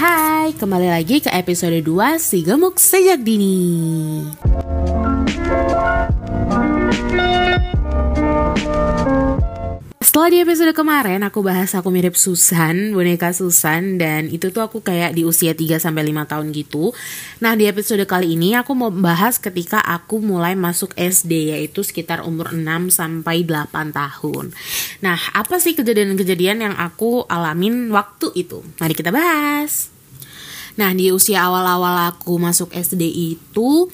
Hai, kembali lagi ke episode 2 Si Gemuk Sejak Dini Setelah di episode kemarin aku bahas aku mirip Susan, boneka Susan dan itu tuh aku kayak di usia 3 sampai 5 tahun gitu. Nah, di episode kali ini aku mau bahas ketika aku mulai masuk SD yaitu sekitar umur 6 sampai 8 tahun. Nah, apa sih kejadian-kejadian yang aku alamin waktu itu? Mari kita bahas. Nah, di usia awal-awal aku masuk SD itu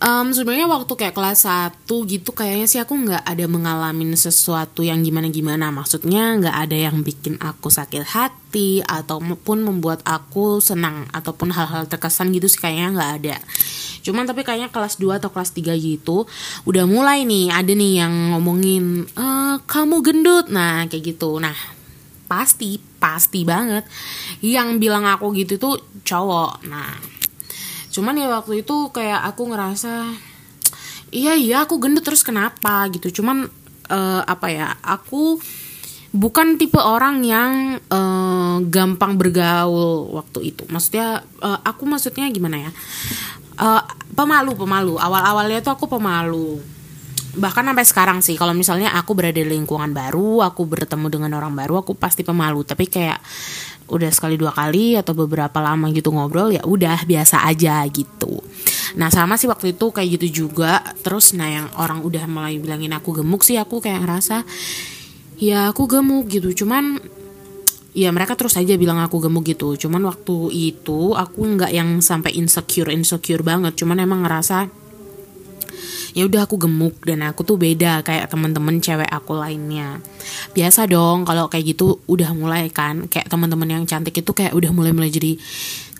Um, sebenarnya waktu kayak kelas 1 gitu kayaknya sih aku nggak ada mengalami sesuatu yang gimana-gimana. Maksudnya nggak ada yang bikin aku sakit hati ataupun membuat aku senang ataupun hal-hal terkesan gitu sih kayaknya nggak ada. Cuman tapi kayaknya kelas 2 atau kelas 3 gitu udah mulai nih ada nih yang ngomongin e, kamu gendut. Nah kayak gitu. Nah pasti pasti banget yang bilang aku gitu tuh cowok. Nah cuman ya waktu itu kayak aku ngerasa iya iya aku gendut terus kenapa gitu. Cuman uh, apa ya aku bukan tipe orang yang uh, gampang bergaul waktu itu. Maksudnya uh, aku maksudnya gimana ya? Uh, pemalu pemalu. Awal awalnya tuh aku pemalu. Bahkan sampai sekarang sih kalau misalnya aku berada di lingkungan baru aku bertemu dengan orang baru aku pasti pemalu. Tapi kayak udah sekali dua kali atau beberapa lama gitu ngobrol ya udah biasa aja gitu. Nah sama sih waktu itu kayak gitu juga. Terus nah yang orang udah mulai bilangin aku gemuk sih aku kayak ngerasa ya aku gemuk gitu. Cuman ya mereka terus aja bilang aku gemuk gitu. Cuman waktu itu aku nggak yang sampai insecure insecure banget. Cuman emang ngerasa ya udah aku gemuk dan aku tuh beda kayak temen-temen cewek aku lainnya. Biasa dong kalau kayak gitu udah mulai kan kayak teman-teman yang cantik itu kayak udah mulai-mulai jadi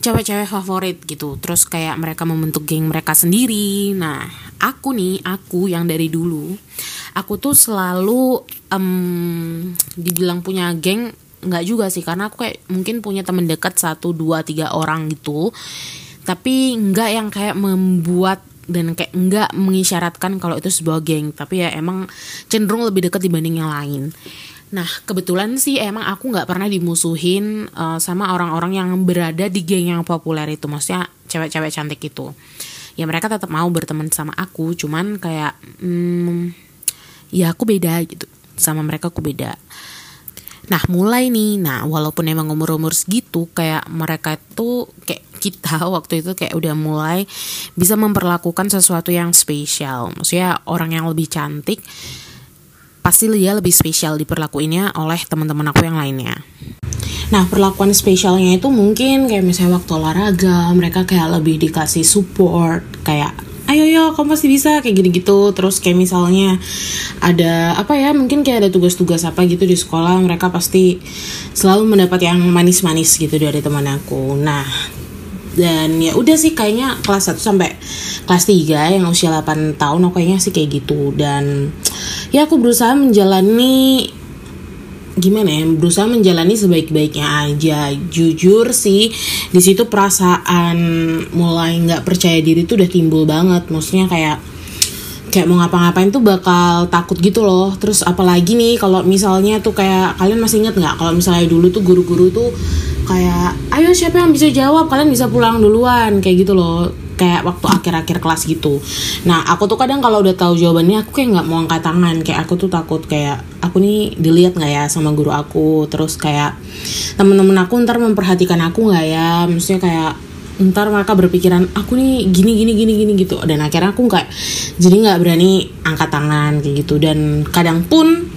cewek-cewek favorit gitu. Terus kayak mereka membentuk geng mereka sendiri. Nah aku nih aku yang dari dulu aku tuh selalu um, dibilang punya geng nggak juga sih karena aku kayak mungkin punya temen dekat satu dua tiga orang gitu. Tapi nggak yang kayak membuat dan kayak enggak mengisyaratkan kalau itu sebuah geng tapi ya emang cenderung lebih dekat dibanding yang lain. Nah kebetulan sih emang aku nggak pernah dimusuhin uh, sama orang-orang yang berada di geng yang populer itu maksudnya cewek-cewek cantik itu. Ya mereka tetap mau berteman sama aku cuman kayak hmm, ya aku beda gitu. Sama mereka aku beda. Nah mulai nih, nah walaupun emang umur-umur segitu kayak mereka itu kayak kita waktu itu kayak udah mulai bisa memperlakukan sesuatu yang spesial. Maksudnya orang yang lebih cantik pasti dia lebih spesial diperlakuinnya oleh teman-teman aku yang lainnya. Nah, perlakuan spesialnya itu mungkin kayak misalnya waktu olahraga, mereka kayak lebih dikasih support, kayak ayo yo kamu pasti bisa kayak gini gitu terus kayak misalnya ada apa ya mungkin kayak ada tugas-tugas apa gitu di sekolah mereka pasti selalu mendapat yang manis-manis gitu dari teman aku nah dan ya udah sih kayaknya kelas 1 sampai kelas 3 yang usia 8 tahun aku kayaknya sih kayak gitu. Dan ya aku berusaha menjalani gimana ya berusaha menjalani sebaik-baiknya aja. Jujur sih di situ perasaan mulai nggak percaya diri tuh udah timbul banget. Maksudnya kayak kayak mau ngapa-ngapain tuh bakal takut gitu loh. Terus apalagi nih kalau misalnya tuh kayak kalian masih inget nggak? Kalau misalnya dulu tuh guru-guru tuh kayak ayo siapa yang bisa jawab? Kalian bisa pulang duluan. Kayak gitu loh. Kayak waktu akhir-akhir kelas gitu. Nah aku tuh kadang kalau udah tahu jawabannya aku kayak nggak mau angkat tangan. Kayak aku tuh takut kayak aku nih dilihat nggak ya sama guru aku? Terus kayak temen-temen aku ntar memperhatikan aku nggak ya? Maksudnya kayak ntar mereka berpikiran aku nih gini gini gini gini gitu. Dan akhirnya aku nggak jadi nggak berani angkat tangan kayak gitu. Dan kadang pun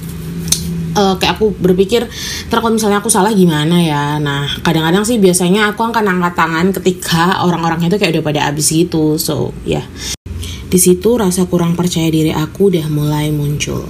uh, kayak aku berpikir terus kalau misalnya aku salah gimana ya? Nah kadang-kadang sih biasanya aku akan angkat tangan ketika orang-orangnya itu kayak udah pada abis gitu. So ya. Yeah. di situ rasa kurang percaya diri aku udah mulai muncul